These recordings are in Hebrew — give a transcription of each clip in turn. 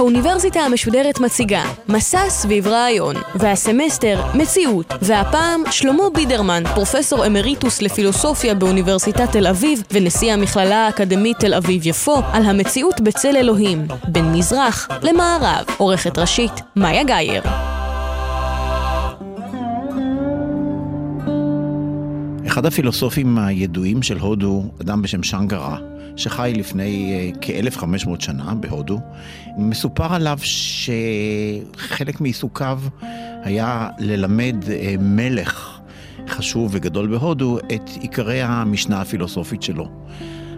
האוניברסיטה המשודרת מציגה מסע סביב רעיון, והסמסטר מציאות, והפעם שלמה בידרמן, פרופסור אמריטוס לפילוסופיה באוניברסיטת תל אביב ונשיא המכללה האקדמית תל אביב-יפו, על המציאות בצל אלוהים, בין מזרח למערב, עורכת ראשית, מאיה גאייר. אחד הפילוסופים הידועים של הודו, אדם בשם שנגרה, שחי לפני אה, כ-1500 שנה בהודו, מסופר עליו שחלק מעיסוקיו היה ללמד אה, מלך חשוב וגדול בהודו את עיקרי המשנה הפילוסופית שלו.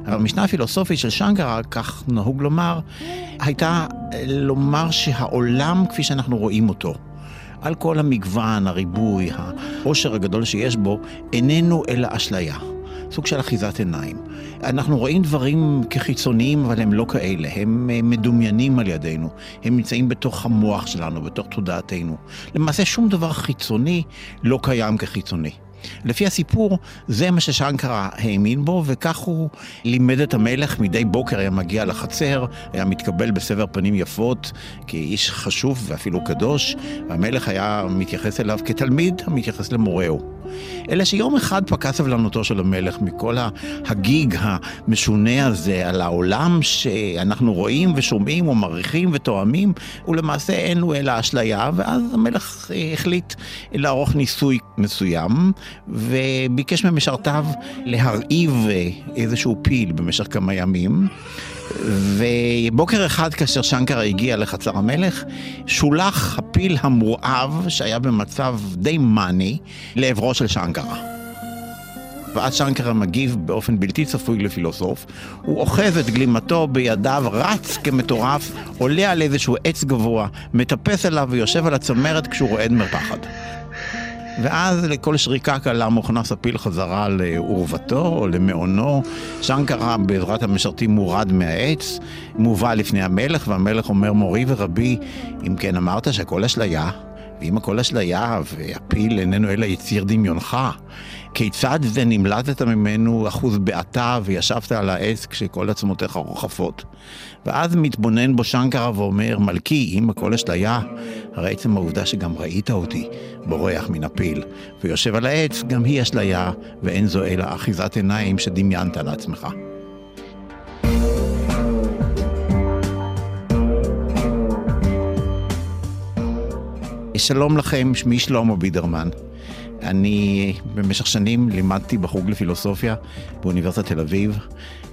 המשנה הפילוסופית של שנגרה, כך נהוג לומר, הייתה לומר שהעולם כפי שאנחנו רואים אותו, על כל המגוון, הריבוי, העושר הגדול שיש בו, איננו אלא אשליה. סוג של אחיזת עיניים. אנחנו רואים דברים כחיצוניים, אבל הם לא כאלה. הם אה, מדומיינים על ידינו. הם נמצאים בתוך המוח שלנו, בתוך תודעתנו. למעשה שום דבר חיצוני לא קיים כחיצוני. לפי הסיפור, זה מה ששנקרה האמין בו, וכך הוא לימד את המלך. מדי בוקר היה מגיע לחצר, היה מתקבל בסבר פנים יפות, כאיש חשוב ואפילו קדוש, והמלך היה מתייחס אליו כתלמיד המתייחס למורהו. אלא שיום אחד פקע סבלנותו של המלך מכל הגיג המשונה הזה על העולם שאנחנו רואים ושומעים ומעריכים ותואמים, ולמעשה אין לו אלא אשליה, ואז המלך החליט לערוך ניסוי מסוים, וביקש ממשרתיו להרעיב איזשהו פיל במשך כמה ימים. ובוקר אחד כאשר שנקרה הגיע לחצר המלך, שולח הפיל המורעב, שהיה במצב די מאני, לעברו של שנקרה. ואז שנקרה מגיב באופן בלתי צפוי לפילוסוף, הוא אוחז את גלימתו בידיו, רץ כמטורף, עולה על איזשהו עץ גבוה, מטפס אליו ויושב על הצמרת כשהוא רועד מפחד. ואז לכל שריקה קלה מוכנס הפיל חזרה לעורבתו או למעונו. שנקרה בעזרת המשרתים מורד מהעץ, מובא לפני המלך, והמלך אומר, מורי ורבי, אם כן אמרת שהכל אשליה, ואם הכל אשליה והפיל איננו אלא יציר דמיונך, כיצד זה נמלטת ממנו אחוז בעתה וישבת על העץ כשכל עצמותיך רוחפות? ואז מתבונן בו שנקרה ואומר, מלכי, אם הכל אשליה, הרי עצם העובדה שגם ראית אותי בורח מן הפיל, ויושב על העץ, גם היא אשליה, ואין זו אלא אחיזת עיניים שדמיינת לעצמך. שלום לכם, שמי שלמה בידרמן. אני במשך שנים לימדתי בחוג לפילוסופיה באוניברסיטת תל אביב,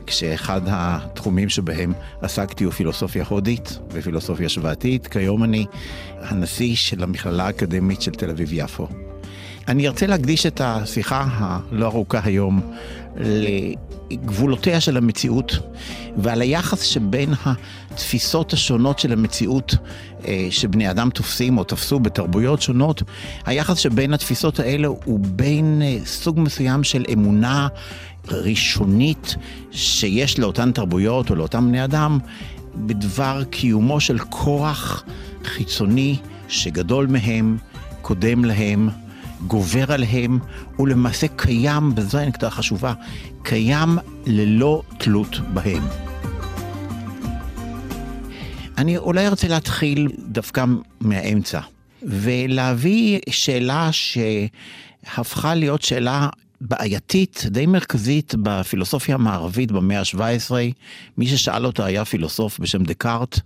כשאחד התחומים שבהם עסקתי הוא פילוסופיה הודית ופילוסופיה שוואתית. כיום אני הנשיא של המכללה האקדמית של תל אביב-יפו. אני ארצה להקדיש את השיחה הלא ארוכה היום לגבולותיה של המציאות ועל היחס שבין התפיסות השונות של המציאות אה, שבני אדם תופסים או תפסו בתרבויות שונות, היחס שבין התפיסות האלה הוא בין אה, סוג מסוים של אמונה ראשונית שיש לאותן תרבויות או לאותם בני אדם בדבר קיומו של כוח חיצוני שגדול מהם, קודם להם, גובר עליהם, ולמעשה קיים, וזו הנקודה החשובה, קיים ללא תלות בהם. אני אולי ארצה להתחיל דווקא מהאמצע, ולהביא שאלה שהפכה להיות שאלה בעייתית, די מרכזית בפילוסופיה המערבית במאה ה-17. מי ששאל אותה היה פילוסוף בשם דקארט,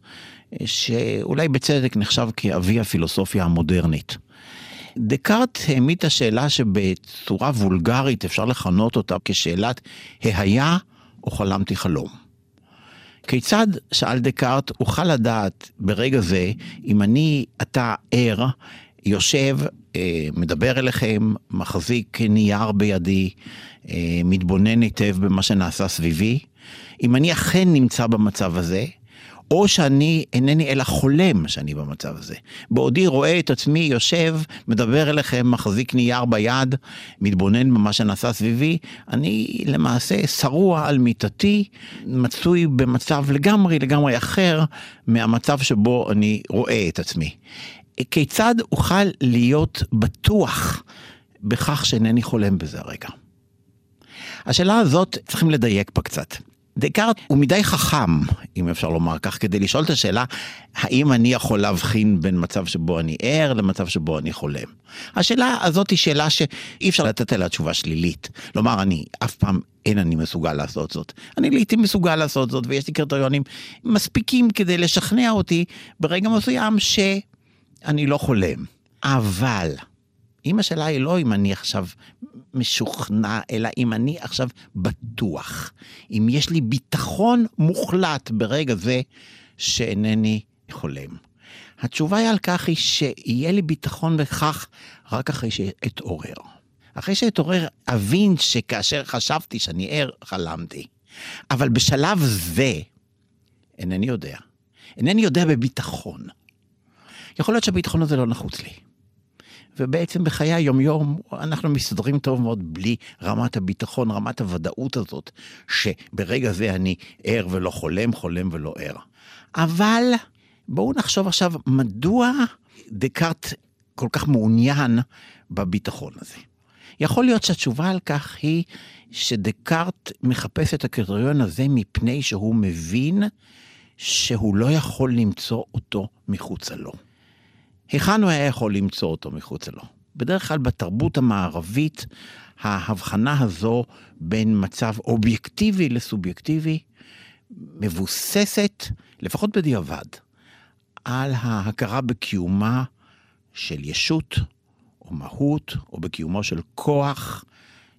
שאולי בצדק נחשב כאבי הפילוסופיה המודרנית. דקארט העמיד את השאלה שבצורה וולגרית אפשר לכנות אותה כשאלת היה או חלמתי חלום. כיצד, שאל דקארט, אוכל לדעת ברגע זה אם אני, אתה ער, יושב, אה, מדבר אליכם, מחזיק נייר בידי, אה, מתבונן היטב במה שנעשה סביבי, אם אני אכן נמצא במצב הזה, או שאני אינני אלא חולם שאני במצב הזה. בעודי רואה את עצמי יושב, מדבר אליכם, מחזיק נייר ביד, מתבונן במה שנעשה סביבי, אני למעשה שרוע על מיטתי, מצוי במצב לגמרי לגמרי אחר מהמצב שבו אני רואה את עצמי. כיצד אוכל להיות בטוח בכך שאינני חולם בזה הרגע? השאלה הזאת צריכים לדייק בה קצת. דקארט הוא מדי חכם, אם אפשר לומר כך, כדי לשאול את השאלה, האם אני יכול להבחין בין מצב שבו אני ער למצב שבו אני חולם. השאלה הזאת היא שאלה שאי אפשר לתת עליה תשובה שלילית. לומר, אני אף פעם אין אני מסוגל לעשות זאת. אני לעיתים מסוגל לעשות זאת, ויש לי קריטריונים מספיקים כדי לשכנע אותי ברגע מסוים שאני לא חולם. אבל, אם השאלה היא לא אם אני עכשיו משוכנע, אלא אם אני עכשיו בטוח, אם יש לי ביטחון מוחלט ברגע זה שאינני חולם. התשובה היא על כך היא שיהיה לי ביטחון בכך רק אחרי שאתעורר. אחרי שאתעורר, אבין שכאשר חשבתי שאני ער, חלמתי. אבל בשלב זה, אינני יודע. אינני יודע בביטחון. יכול להיות שהביטחון הזה לא נחוץ לי. ובעצם בחיי היומיום אנחנו מסתדרים טוב מאוד בלי רמת הביטחון, רמת הוודאות הזאת, שברגע זה אני ער ולא חולם, חולם ולא ער. אבל בואו נחשוב עכשיו מדוע דקארט כל כך מעוניין בביטחון הזה. יכול להיות שהתשובה על כך היא שדקארט מחפש את הקריטריון הזה מפני שהוא מבין שהוא לא יכול למצוא אותו מחוצה לו. היכן הוא היה יכול למצוא אותו מחוצה לו? בדרך כלל בתרבות המערבית, ההבחנה הזו בין מצב אובייקטיבי לסובייקטיבי מבוססת, לפחות בדיעבד, על ההכרה בקיומה של ישות או מהות, או בקיומו של כוח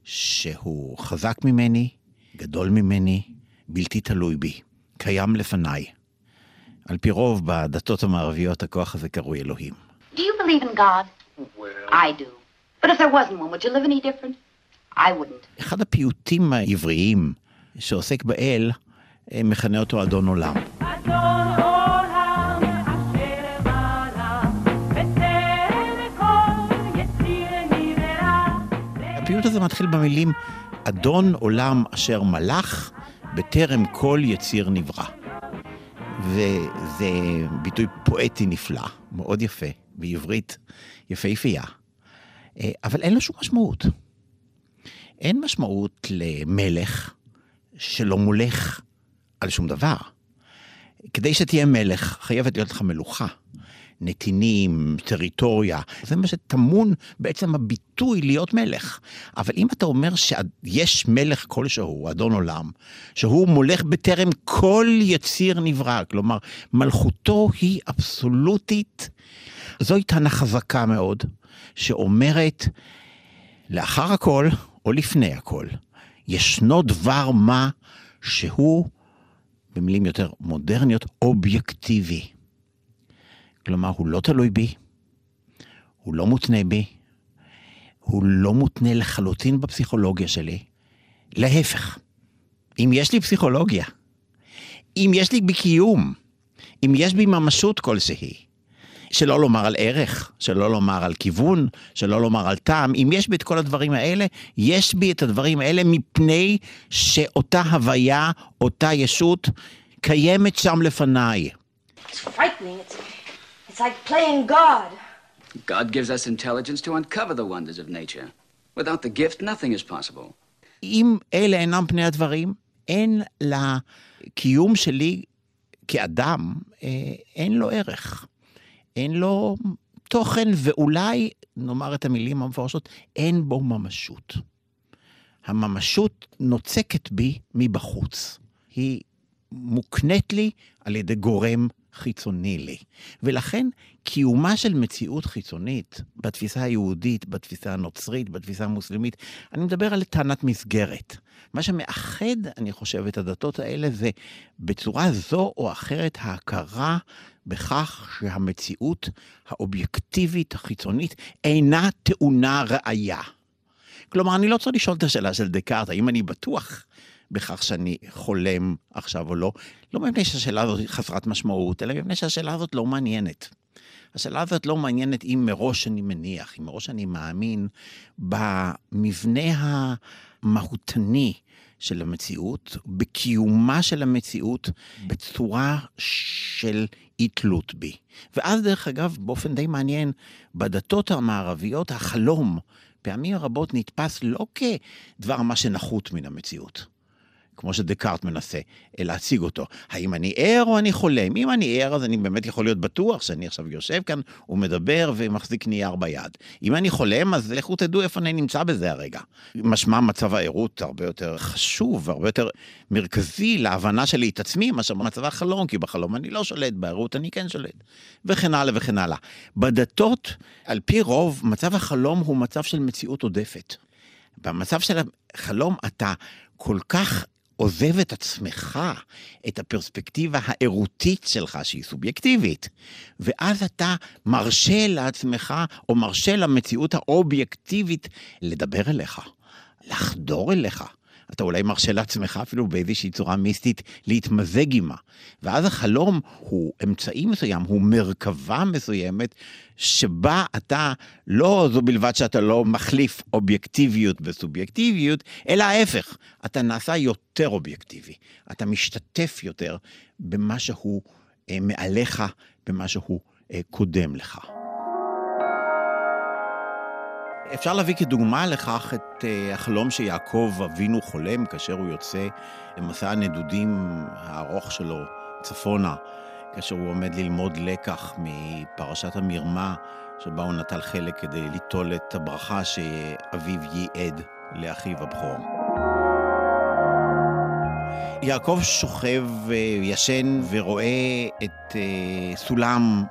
שהוא חזק ממני, גדול ממני, בלתי תלוי בי, קיים לפניי. על פי רוב בדתות המערביות הכוח הזה קרוי אלוהים. Believe in God? Well... I do. But if there wasn't one, would you live any different? I wouldn't. אחד הפיוטים העבריים שעוסק באל, מכנה אותו אדון עולם. הפיוט הזה מתחיל במילים אדון עולם אשר מלך, בטרם כל יציר נברא. וזה ביטוי פואטי נפלא, מאוד יפה, בעברית יפהפייה. אה, אבל אין לו שום משמעות. אין משמעות למלך שלא מולך על שום דבר. כדי שתהיה מלך, חייבת להיות לך מלוכה. נתינים, טריטוריה, זה מה שטמון בעצם הביטוי להיות מלך. אבל אם אתה אומר שיש מלך כלשהו, אדון עולם, שהוא מולך בטרם כל יציר נברא, כלומר, מלכותו היא אבסולוטית, זוהי טענה חזקה מאוד, שאומרת, לאחר הכל, או לפני הכל, ישנו דבר מה שהוא, במילים יותר מודרניות, אובייקטיבי. כלומר, הוא לא תלוי בי, הוא לא מותנה בי, הוא לא מותנה לחלוטין בפסיכולוגיה שלי. להפך, אם יש לי פסיכולוגיה, אם יש לי בי קיום, אם יש בי ממשות כלשהי, שלא לומר על ערך, שלא לומר על כיוון, שלא לומר על טעם, אם יש בי את כל הדברים האלה, יש בי את הדברים האלה מפני שאותה הוויה, אותה ישות, קיימת שם לפניי. It's frightening. It's It's like playing God. God gives us intelligence to uncover the wonders of nature. Without the gift, nothing is possible. אם אלה אינם פני הדברים, אין לקיום שלי כאדם, אין לו ערך. אין לו תוכן, ואולי, נאמר את המילים המפורשות, אין בו ממשות. הממשות נוצקת בי מבחוץ. היא מוקנית לי על ידי גורם חיצוני לי. ולכן קיומה של מציאות חיצונית בתפיסה היהודית, בתפיסה הנוצרית, בתפיסה המוסלמית, אני מדבר על טענת מסגרת. מה שמאחד, אני חושב, את הדתות האלה זה בצורה זו או אחרת ההכרה בכך שהמציאות האובייקטיבית החיצונית אינה טעונה ראייה. כלומר, אני לא צריך לשאול את השאלה של דקארט, האם אני בטוח בכך שאני חולם עכשיו או לא, לא מפני שהשאלה הזאת חסרת משמעות, אלא מפני שהשאלה הזאת לא מעניינת. השאלה הזאת לא מעניינת אם מראש אני מניח, אם מראש אני מאמין במבנה המהותני של המציאות, בקיומה של המציאות בצורה של אי תלות בי. ואז דרך אגב, באופן די מעניין, בדתות המערביות החלום פעמים רבות נתפס לא כדבר מה שנחות מן המציאות. כמו שדקארט מנסה להציג אותו. האם אני ער או אני חולם? אם אני ער, אז אני באמת יכול להיות בטוח שאני עכשיו יושב כאן ומדבר ומחזיק נייר ביד. אם אני חולם, אז לכו תדעו איפה אני נמצא בזה הרגע. משמע מצב הערות הרבה יותר חשוב והרבה יותר מרכזי להבנה שלי את עצמי מאשר במצב החלום, כי בחלום אני לא שולט, בערות אני כן שולט. וכן הלאה וכן הלאה. בדתות, על פי רוב, מצב החלום הוא מצב של מציאות עודפת. במצב של החלום אתה כל כך עוזב את עצמך, את הפרספקטיבה הערותית שלך, שהיא סובייקטיבית, ואז אתה מרשה לעצמך, או מרשה למציאות האובייקטיבית לדבר אליך, לחדור אליך. אתה אולי מרשה לעצמך אפילו באיזושהי צורה מיסטית להתמזג עימה. ואז החלום הוא אמצעי מסוים, הוא מרכבה מסוימת, שבה אתה, לא זו בלבד שאתה לא מחליף אובייקטיביות וסובייקטיביות, אלא ההפך, אתה נעשה יותר אובייקטיבי. אתה משתתף יותר במה שהוא אה, מעליך, במה שהוא אה, קודם לך. אפשר להביא כדוגמה לכך את uh, החלום שיעקב אבינו חולם כאשר הוא יוצא למסע הנדודים הארוך שלו צפונה, כאשר הוא עומד ללמוד לקח מפרשת המרמה, שבה הוא נטל חלק כדי ליטול את הברכה שאביו ייעד לאחיו הבכור. יעקב שוכב, uh, ישן, ורואה את uh, סולם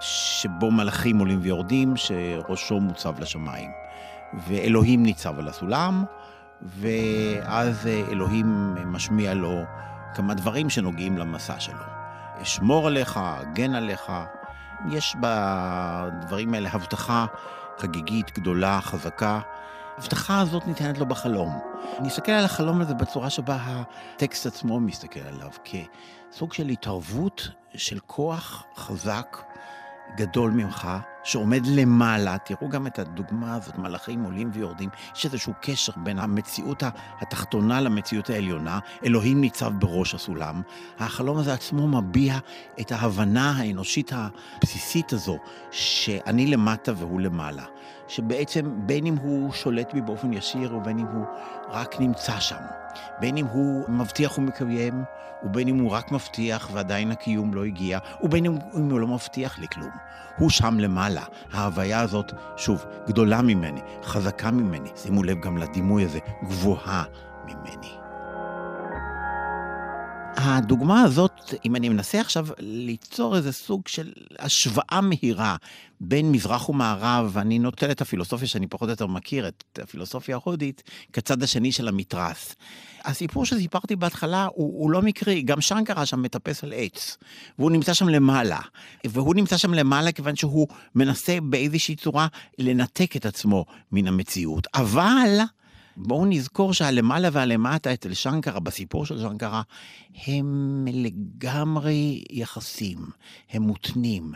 שבו מלאכים עולים ויורדים, שראשו מוצב לשמיים. ואלוהים ניצב על הסולם, ואז אלוהים משמיע לו כמה דברים שנוגעים למסע שלו. אשמור עליך, אגן עליך. יש בדברים האלה הבטחה חגיגית, גדולה, חזקה. ההבטחה הזאת ניתנת לו בחלום. אני אסתכל על החלום הזה בצורה שבה הטקסט עצמו מסתכל עליו, כסוג של התערבות של כוח חזק גדול ממך, שעומד למעלה, תראו גם את הדוגמה הזאת, מלאכים עולים ויורדים, יש איזשהו קשר בין המציאות התחתונה למציאות העליונה, אלוהים ניצב בראש הסולם. החלום הזה עצמו מביע את ההבנה האנושית הבסיסית הזו, שאני למטה והוא למעלה. שבעצם בין אם הוא שולט בי באופן ישיר ובין אם הוא רק נמצא שם. בין אם הוא מבטיח ומקיים, ובין אם הוא רק מבטיח ועדיין הקיום לא הגיע, ובין אם, אם הוא לא מבטיח לי כלום. הוא שם למעלה. ההוויה הזאת, שוב, גדולה ממני, חזקה ממני. שימו לב גם לדימוי הזה, גבוהה ממני. הדוגמה הזאת, אם אני מנסה עכשיו ליצור איזה סוג של השוואה מהירה בין מזרח ומערב, ואני נוטל את הפילוסופיה שאני פחות או יותר מכיר, את הפילוסופיה ההודית, כצד השני של המתרס. הסיפור שסיפרתי בהתחלה הוא, הוא לא מקרי, גם שנקרה שם מטפס על עץ, והוא נמצא שם למעלה. והוא נמצא שם למעלה כיוון שהוא מנסה באיזושהי צורה לנתק את עצמו מן המציאות. אבל... בואו נזכור שהלמעלה והלמטה אצל שנקרה, בסיפור של שנקרה, הם לגמרי יחסים, הם מותנים,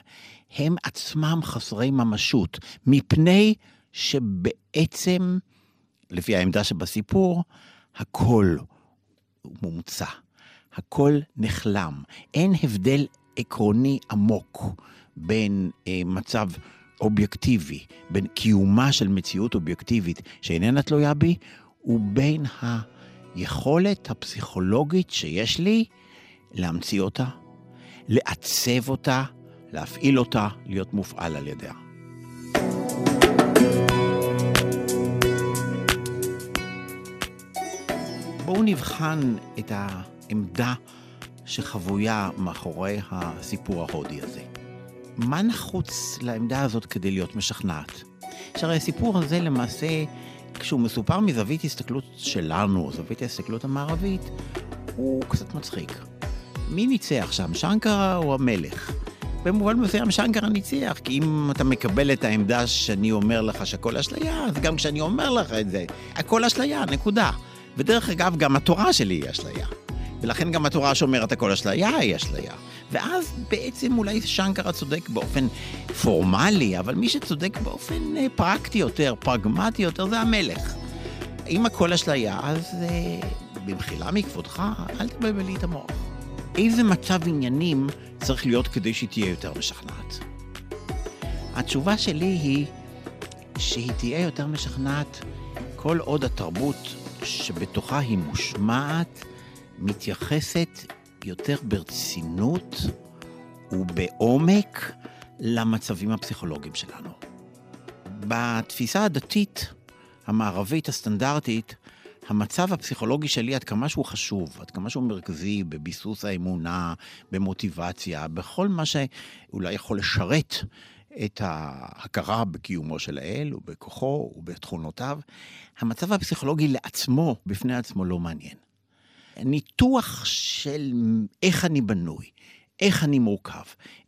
הם עצמם חסרי ממשות, מפני שבעצם, לפי העמדה שבסיפור, הכל מומצא, הכל נחלם. אין הבדל עקרוני עמוק בין אה, מצב אובייקטיבי, בין קיומה של מציאות אובייקטיבית שאיננה תלויה בי, ובין היכולת הפסיכולוגית שיש לי להמציא אותה, לעצב אותה, להפעיל אותה, להיות מופעל על ידיה. בואו נבחן את העמדה שחבויה מאחורי הסיפור ההודי הזה. מה נחוץ לעמדה הזאת כדי להיות משכנעת? שהרי הסיפור הזה למעשה, כשהוא מסופר מזווית הסתכלות שלנו, זווית ההסתכלות המערבית, הוא קצת מצחיק. מי ניצח שם, שנקרה או המלך? במובן מסוים שנקרה ניצח, כי אם אתה מקבל את העמדה שאני אומר לך שהכל אשליה, אז גם כשאני אומר לך את זה, הכל אשליה, נקודה. ודרך אגב, גם התורה שלי היא אשליה. ולכן גם התורה שאומרת הכל אשליה היא אשליה. ואז בעצם אולי שנקרה צודק באופן פורמלי, אבל מי שצודק באופן אה, פרקטי יותר, פרגמטי יותר, זה המלך. אם הכל אשליה, אז אה, במחילה מכבודך, אל תבלבל לי את המוח. איזה מצב עניינים צריך להיות כדי שהיא תהיה יותר משכנעת? התשובה שלי היא שהיא תהיה יותר משכנעת כל עוד התרבות שבתוכה היא מושמעת מתייחסת יותר ברצינות ובעומק למצבים הפסיכולוגיים שלנו. בתפיסה הדתית המערבית הסטנדרטית, המצב הפסיכולוגי שלי, עד כמה שהוא חשוב, עד כמה שהוא מרכזי בביסוס האמונה, במוטיבציה, בכל מה שאולי יכול לשרת את ההכרה בקיומו של האל ובכוחו ובתכונותיו, המצב הפסיכולוגי לעצמו, בפני עצמו, לא מעניין. ניתוח של איך אני בנוי, איך אני מורכב,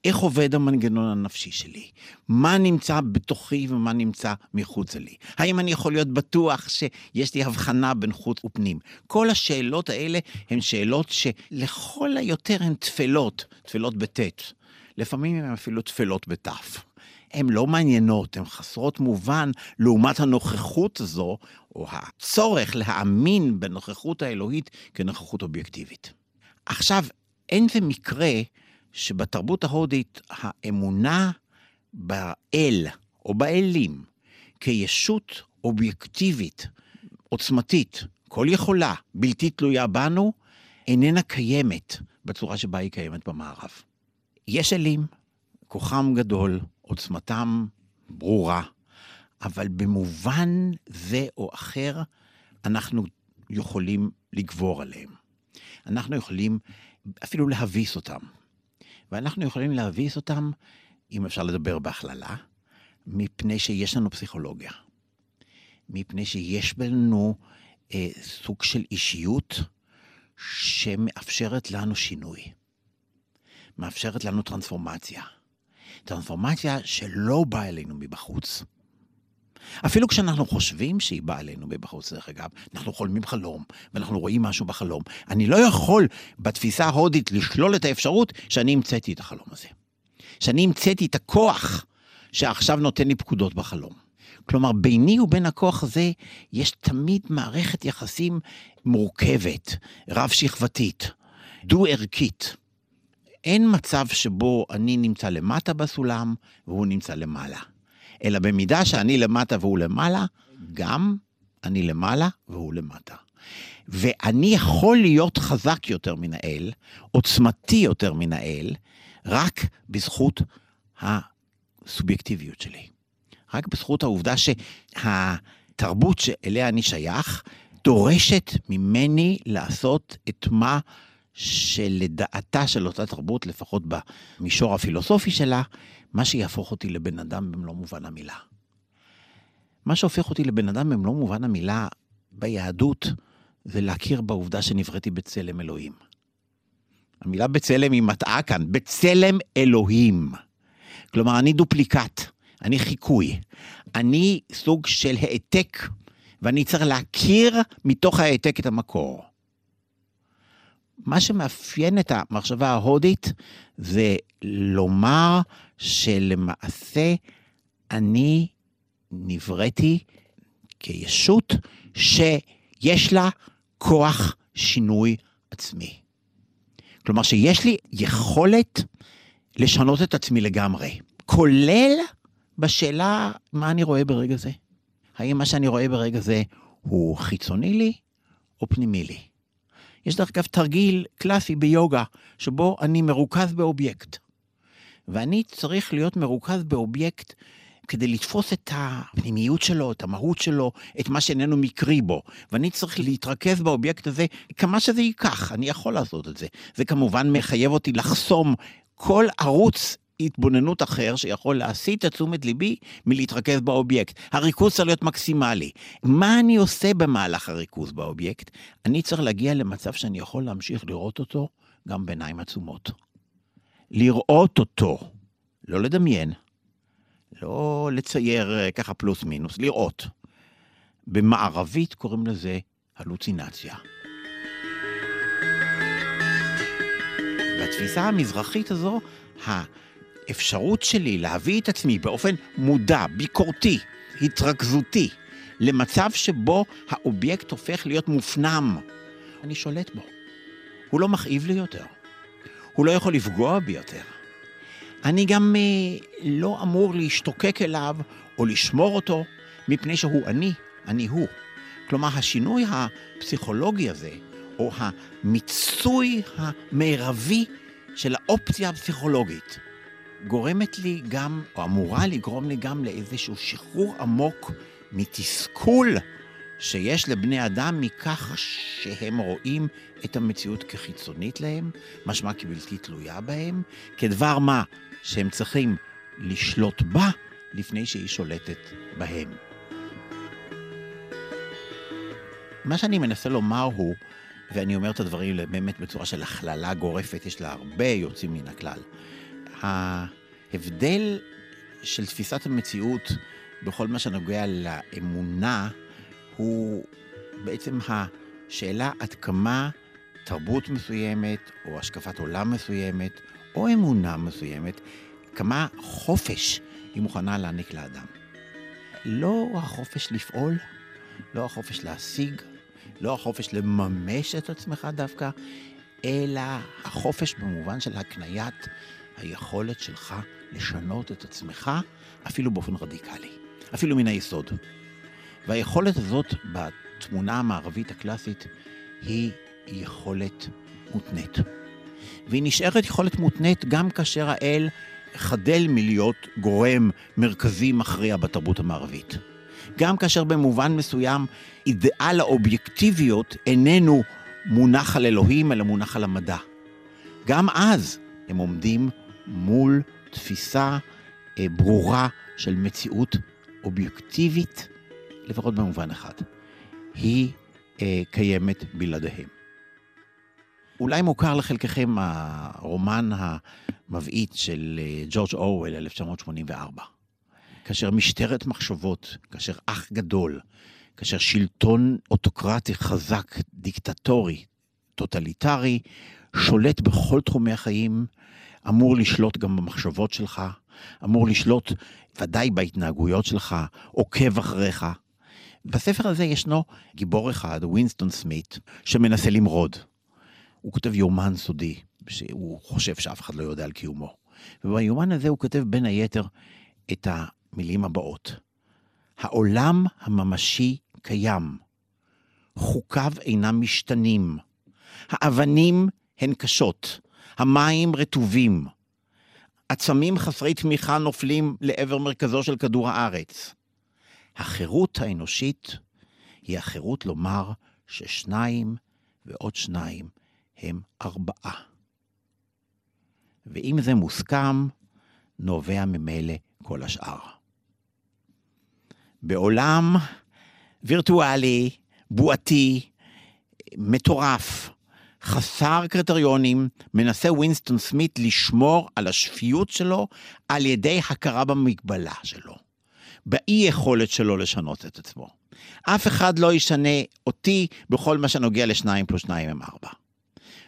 איך עובד המנגנון הנפשי שלי, מה נמצא בתוכי ומה נמצא מחוצה לי, האם אני יכול להיות בטוח שיש לי הבחנה בין חוץ ופנים. כל השאלות האלה הן שאלות שלכל היותר הן תפלות, תפלות בטית. לפעמים הן אפילו תפלות בתף. הן לא מעניינות, הן חסרות מובן לעומת הנוכחות הזו, או הצורך להאמין בנוכחות האלוהית כנוכחות אובייקטיבית. עכשיו, אין זה מקרה שבתרבות ההודית האמונה באל או באלים כישות אובייקטיבית, עוצמתית, כל יכולה, בלתי תלויה בנו, איננה קיימת בצורה שבה היא קיימת במערב. יש אלים, כוחם גדול, עוצמתם ברורה, אבל במובן זה או אחר, אנחנו יכולים לגבור עליהם. אנחנו יכולים אפילו להביס אותם. ואנחנו יכולים להביס אותם, אם אפשר לדבר בהכללה, מפני שיש לנו פסיכולוגיה. מפני שיש בנו אה, סוג של אישיות שמאפשרת לנו שינוי. מאפשרת לנו טרנספורמציה. טרנספורמציה שלא באה אלינו מבחוץ. אפילו כשאנחנו חושבים שהיא באה אלינו מבחוץ, דרך אגב, אנחנו חולמים חלום, ואנחנו רואים משהו בחלום. אני לא יכול בתפיסה ההודית לשלול את האפשרות שאני המצאתי את החלום הזה. שאני המצאתי את הכוח שעכשיו נותן לי פקודות בחלום. כלומר, ביני ובין הכוח הזה יש תמיד מערכת יחסים מורכבת, רב-שכבתית, דו-ערכית. אין מצב שבו אני נמצא למטה בסולם והוא נמצא למעלה. אלא במידה שאני למטה והוא למעלה, גם אני למעלה והוא למטה. ואני יכול להיות חזק יותר מן האל, עוצמתי יותר מן האל, רק בזכות הסובייקטיביות שלי. רק בזכות העובדה שהתרבות שאליה אני שייך, דורשת ממני לעשות את מה שלדעתה של אותה תרבות, לפחות במישור הפילוסופי שלה, מה שיהפוך אותי לבן אדם במלוא מובן המילה. מה שהופך אותי לבן אדם במלוא מובן המילה ביהדות, זה להכיר בעובדה שנבראתי בצלם אלוהים. המילה בצלם היא מטעה כאן, בצלם אלוהים. כלומר, אני דופליקט, אני חיקוי, אני סוג של העתק, ואני צריך להכיר מתוך העתק את המקור. מה שמאפיין את המחשבה ההודית זה לומר שלמעשה אני נבראתי כישות שיש לה כוח שינוי עצמי. כלומר שיש לי יכולת לשנות את עצמי לגמרי, כולל בשאלה מה אני רואה ברגע זה. האם מה שאני רואה ברגע זה הוא חיצוני לי או פנימי לי? יש דרך אגב תרגיל קלאסי ביוגה, שבו אני מרוכז באובייקט. ואני צריך להיות מרוכז באובייקט כדי לתפוס את הפנימיות שלו, את המהות שלו, את מה שאיננו מקרי בו. ואני צריך להתרכז באובייקט הזה כמה שזה ייקח, אני יכול לעשות את זה. זה כמובן מחייב אותי לחסום כל ערוץ התבוננות אחר שיכול להסיט את תשומת ליבי מלהתרכז באובייקט. הריכוז צריך להיות מקסימלי. מה אני עושה במהלך הריכוז באובייקט? אני צריך להגיע למצב שאני יכול להמשיך לראות אותו גם בעיניים עצומות. לראות אותו, לא לדמיין, לא לצייר אה, ככה פלוס מינוס, לראות. במערבית קוראים לזה הלוצינציה. בתפיסה המזרחית הזו, האפשרות שלי להביא את עצמי באופן מודע, ביקורתי, התרכזותי, למצב שבו האובייקט הופך להיות מופנם, אני שולט בו. הוא לא מכאיב לי יותר. הוא לא יכול לפגוע בי יותר. אני גם אה, לא אמור להשתוקק אליו או לשמור אותו, מפני שהוא אני, אני הוא. כלומר, השינוי הפסיכולוגי הזה, או המיצוי המרבי של האופציה הפסיכולוגית, גורמת לי גם, או אמורה לגרום לי גם לאיזשהו שחרור עמוק מתסכול שיש לבני אדם מכך שהם רואים את המציאות כחיצונית להם, משמע כבלתי תלויה בהם, כדבר מה שהם צריכים לשלוט בה לפני שהיא שולטת בהם. מה שאני מנסה לומר הוא, ואני אומר את הדברים באמת בצורה של הכללה גורפת, יש לה הרבה יוצאים מן הכלל. ההבדל של תפיסת המציאות בכל מה שנוגע לאמונה, הוא בעצם השאלה עד כמה תרבות מסוימת, או השקפת עולם מסוימת, או אמונה מסוימת, כמה חופש היא מוכנה להעניק לאדם. לא החופש לפעול, לא החופש להשיג, לא החופש לממש את עצמך דווקא, אלא החופש במובן של הקניית היכולת שלך לשנות את עצמך, אפילו באופן רדיקלי, אפילו מן היסוד. והיכולת הזאת בתמונה המערבית הקלאסית היא יכולת מותנית. והיא נשארת יכולת מותנית גם כאשר האל חדל מלהיות גורם מרכזי מכריע בתרבות המערבית. גם כאשר במובן מסוים אידאל האובייקטיביות איננו מונח על אלוהים, אלא מונח על המדע. גם אז הם עומדים מול תפיסה אה, ברורה של מציאות אובייקטיבית, לפחות במובן אחד. היא אה, קיימת בלעדיהם. אולי מוכר לחלקכם הרומן המבעית של אה, ג'ורג' אורוול, 1984. כאשר משטרת מחשבות, כאשר אח גדול, כאשר שלטון אוטוקרטי חזק, דיקטטורי, טוטליטרי, שולט בכל תחומי החיים, אמור לשלוט גם במחשבות שלך, אמור לשלוט ודאי בהתנהגויות שלך, עוקב אחריך. בספר הזה ישנו גיבור אחד, ווינסטון סמית, שמנסה למרוד. הוא כותב יומן סודי, שהוא חושב שאף אחד לא יודע על קיומו. וביומן הזה הוא כותב בין היתר את המילים הבאות: העולם הממשי קיים, חוקיו אינם משתנים, האבנים הן קשות, המים רטובים, עצמים חסרי תמיכה נופלים לעבר מרכזו של כדור הארץ. החירות האנושית היא החירות לומר ששניים ועוד שניים הם ארבעה. ואם זה מוסכם, נובע ממילא כל השאר. בעולם וירטואלי, בועתי, מטורף, חסר קריטריונים, מנסה ווינסטון סמית לשמור על השפיות שלו על ידי הכרה במגבלה שלו, באי יכולת שלו לשנות את עצמו. אף אחד לא ישנה אותי בכל מה שנוגע לשניים פלוס שניים הם ארבע.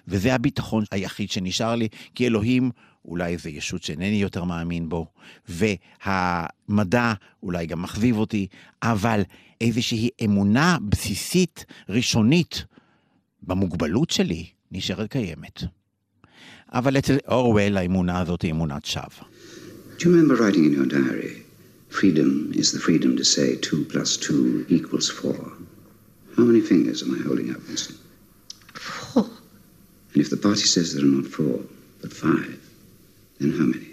וזה הביטחון היחיד שנשאר לי, כי אלוהים אולי איזה ישות שאינני יותר מאמין בו, והמדע אולי גם מחביב אותי, אבל איזושהי אמונה בסיסית, ראשונית, במוגבלות שלי, נשארת קיימת. אבל אצל אורוול האמונה הזאת היא אמונת שווא. Do you remember writing in your diary, freedom is the freedom to say 2 plus 2 equals 4? How many fingers am I holding up, Winston? Four. And if the party says there are not four, but five, then how many?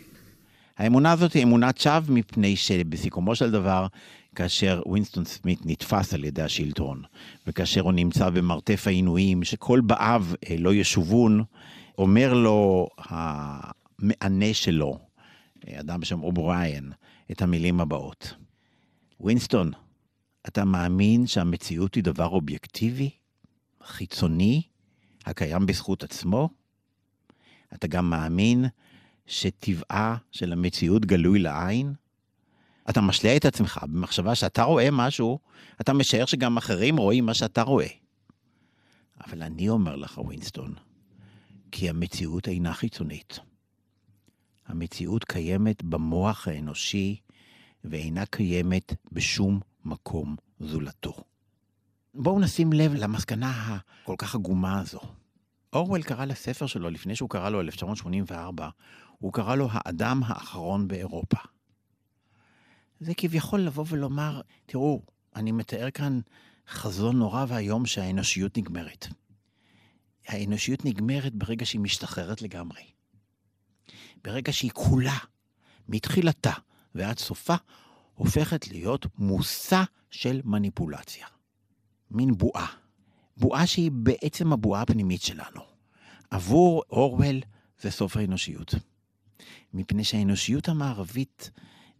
האמונה הזאת היא אמונת שווא מפני שבסיכומו של דבר, כאשר ווינסטון סמית נתפס על ידי השלטון, וכאשר הוא נמצא במרתף העינויים, שכל באיו אה, לא ישובון, אומר לו המענה שלו, אה, אדם בשם אובריין, את המילים הבאות: ווינסטון, אתה מאמין שהמציאות היא דבר אובייקטיבי, חיצוני, הקיים בזכות עצמו? אתה גם מאמין שטבעה של המציאות גלוי לעין? אתה משלה את עצמך במחשבה שאתה רואה משהו, אתה משער שגם אחרים רואים מה שאתה רואה. אבל אני אומר לך, ווינסטון, כי המציאות אינה חיצונית. המציאות קיימת במוח האנושי ואינה קיימת בשום מקום זולתו. בואו נשים לב למסקנה הכל כך עגומה הזו. אורוול קרא לספר שלו, לפני שהוא קרא לו 1984, הוא קרא לו האדם האחרון באירופה. זה כביכול לבוא ולומר, תראו, אני מתאר כאן חזון נורא ואיום שהאנושיות נגמרת. האנושיות נגמרת ברגע שהיא משתחררת לגמרי. ברגע שהיא כולה, מתחילתה ועד סופה, הופכת להיות מושא של מניפולציה. מין בועה. בועה שהיא בעצם הבועה הפנימית שלנו. עבור אורוול זה סוף האנושיות. מפני שהאנושיות המערבית,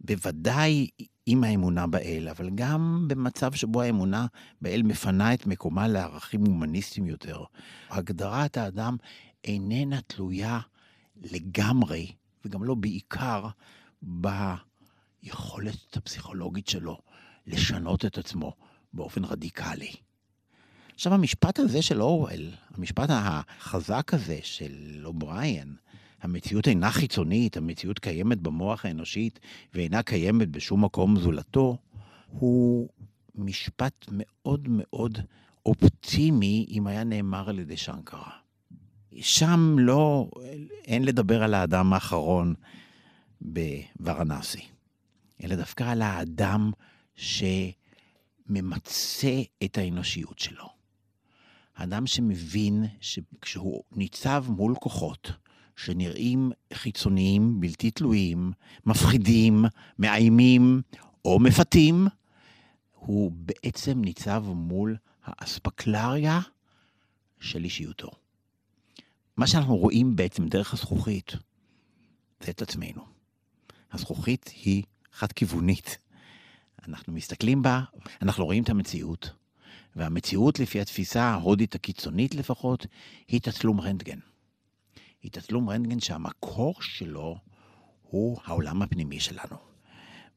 בוודאי עם האמונה באל, אבל גם במצב שבו האמונה באל מפנה את מקומה לערכים הומניסטיים יותר. הגדרת האדם איננה תלויה לגמרי, וגם לא בעיקר, ביכולת הפסיכולוגית שלו לשנות את עצמו באופן רדיקלי. עכשיו, המשפט הזה של אורוול, המשפט החזק הזה של אובריין, המציאות אינה חיצונית, המציאות קיימת במוח האנושית ואינה קיימת בשום מקום זולתו, הוא משפט מאוד מאוד אופטימי אם היה נאמר על ידי שנקרה. שם לא, אין לדבר על האדם האחרון בוורנסי, אלא דווקא על האדם שממצה את האנושיות שלו. אדם שמבין שכשהוא ניצב מול כוחות שנראים חיצוניים, בלתי תלויים, מפחידים, מאיימים או מפתים, הוא בעצם ניצב מול האספקלריה של אישיותו. מה שאנחנו רואים בעצם דרך הזכוכית, זה את עצמנו. הזכוכית היא חד-כיוונית. אנחנו מסתכלים בה, אנחנו רואים את המציאות, והמציאות, לפי התפיסה ההודית הקיצונית לפחות, היא תצלום רנטגן. היא תצלום רנטגן שהמקור שלו הוא העולם הפנימי שלנו.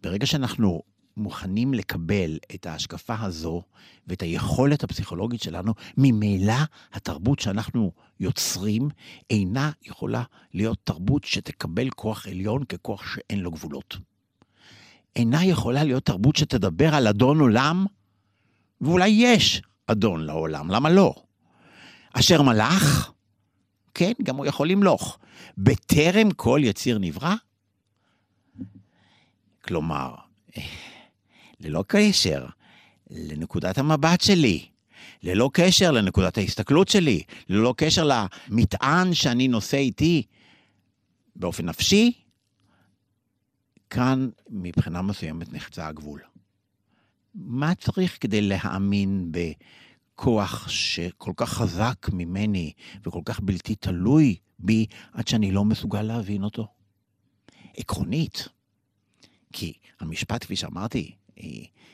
ברגע שאנחנו מוכנים לקבל את ההשקפה הזו ואת היכולת הפסיכולוגית שלנו, ממילא התרבות שאנחנו יוצרים אינה יכולה להיות תרבות שתקבל כוח עליון ככוח שאין לו גבולות. אינה יכולה להיות תרבות שתדבר על אדון עולם, ואולי יש אדון לעולם, למה לא? אשר מלאך, כן, גם הוא יכול למלוך. בטרם כל יציר נברא? כלומר, ללא קשר לנקודת המבט שלי, ללא קשר לנקודת ההסתכלות שלי, ללא קשר למטען שאני נושא איתי באופן נפשי, כאן מבחינה מסוימת נחצה הגבול. מה צריך כדי להאמין בכוח שכל כך חזק ממני וכל כך בלתי תלוי בי עד שאני לא מסוגל להבין אותו? עקרונית. כי המשפט, כפי שאמרתי,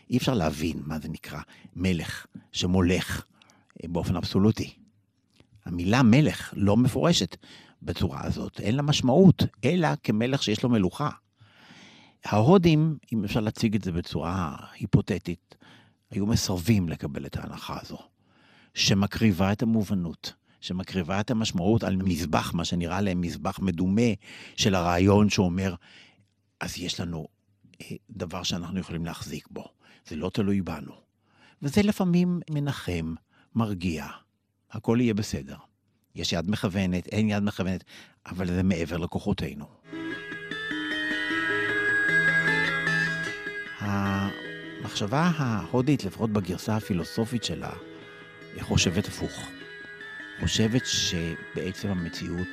אי אפשר להבין מה זה נקרא מלך שמולך באופן אבסולוטי. המילה מלך לא מפורשת בצורה הזאת, אין לה משמעות, אלא כמלך שיש לו מלוכה. ההודים, אם אפשר להציג את זה בצורה היפותטית, היו מסרבים לקבל את ההנחה הזו, שמקריבה את המובנות, שמקריבה את המשמעות על מזבח, מה שנראה להם מזבח מדומה של הרעיון שאומר, אז יש לנו אה, דבר שאנחנו יכולים להחזיק בו, זה לא תלוי בנו. וזה לפעמים מנחם, מרגיע, הכל יהיה בסדר. יש יד מכוונת, אין יד מכוונת, אבל זה מעבר לכוחותינו. המחשבה ההודית, לפחות בגרסה הפילוסופית שלה, חושבת הפוך. חושבת שבעצם המציאות,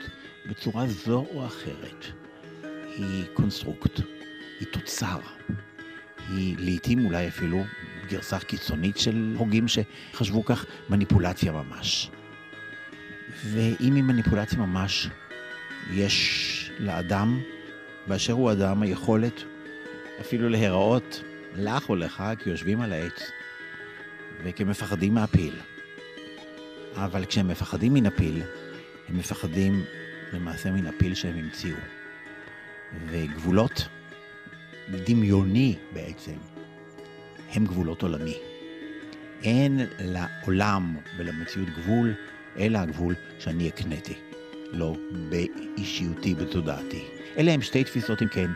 בצורה זו או אחרת, היא קונסטרוקט, היא תוצר. היא לעתים אולי אפילו גרסה קיצונית של הוגים שחשבו כך, מניפולציה ממש. ואם היא מניפולציה ממש, יש לאדם, באשר הוא אדם, היכולת אפילו להיראות לך או לך כיושבים על העץ וכמפחדים מהפיל. אבל כשהם מפחדים מן הפיל, הם מפחדים למעשה מן הפיל שהם המציאו. וגבולות, דמיוני בעצם, הם גבולות עולמי. אין לעולם ולמציאות גבול, אלא הגבול שאני הקניתי. לא באישיותי, בתודעתי. אלה הם שתי תפיסות, אם כן,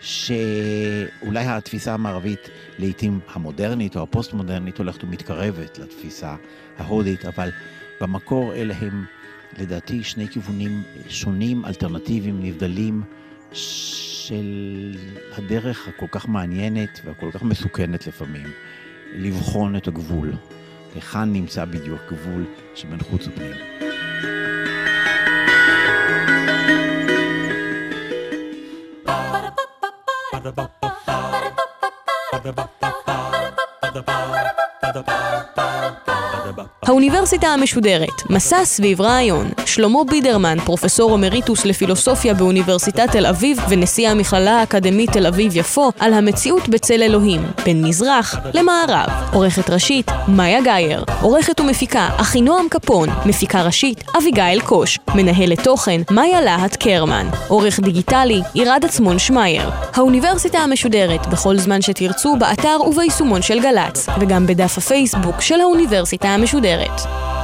שאולי התפיסה המערבית, לעתים המודרנית או הפוסט-מודרנית, הולכת ומתקרבת לתפיסה ההודית, אבל במקור אלה הם, לדעתי, שני כיוונים שונים, אלטרנטיביים, נבדלים, של הדרך הכל כך מעניינת והכל כך מסוכנת לפעמים, לבחון את הגבול. היכן נמצא בדיוק גבול שבין חוץ ופנים. האוניברסיטה המשודרת, מסע סביב רעיון. שלמה בידרמן, פרופסור אמריטוס לפילוסופיה באוניברסיטת תל אביב ונשיא המכללה האקדמית תל אביב-יפו, על המציאות בצל אלוהים, בין מזרח למערב. עורכת ראשית, מאיה גאייר. עורכת ומפיקה, אחינועם קפון. מפיקה ראשית, אביגיל קוש. מנהלת תוכן, מאיה להט קרמן. עורך דיגיטלי, עירד עצמון שמייר. האוניברסיטה המשודרת, בכל זמן שתרצו, באתר וביישומון של גל"צ, וגם בדף הפייסבוק של האוניברסיטה המשודרת. It.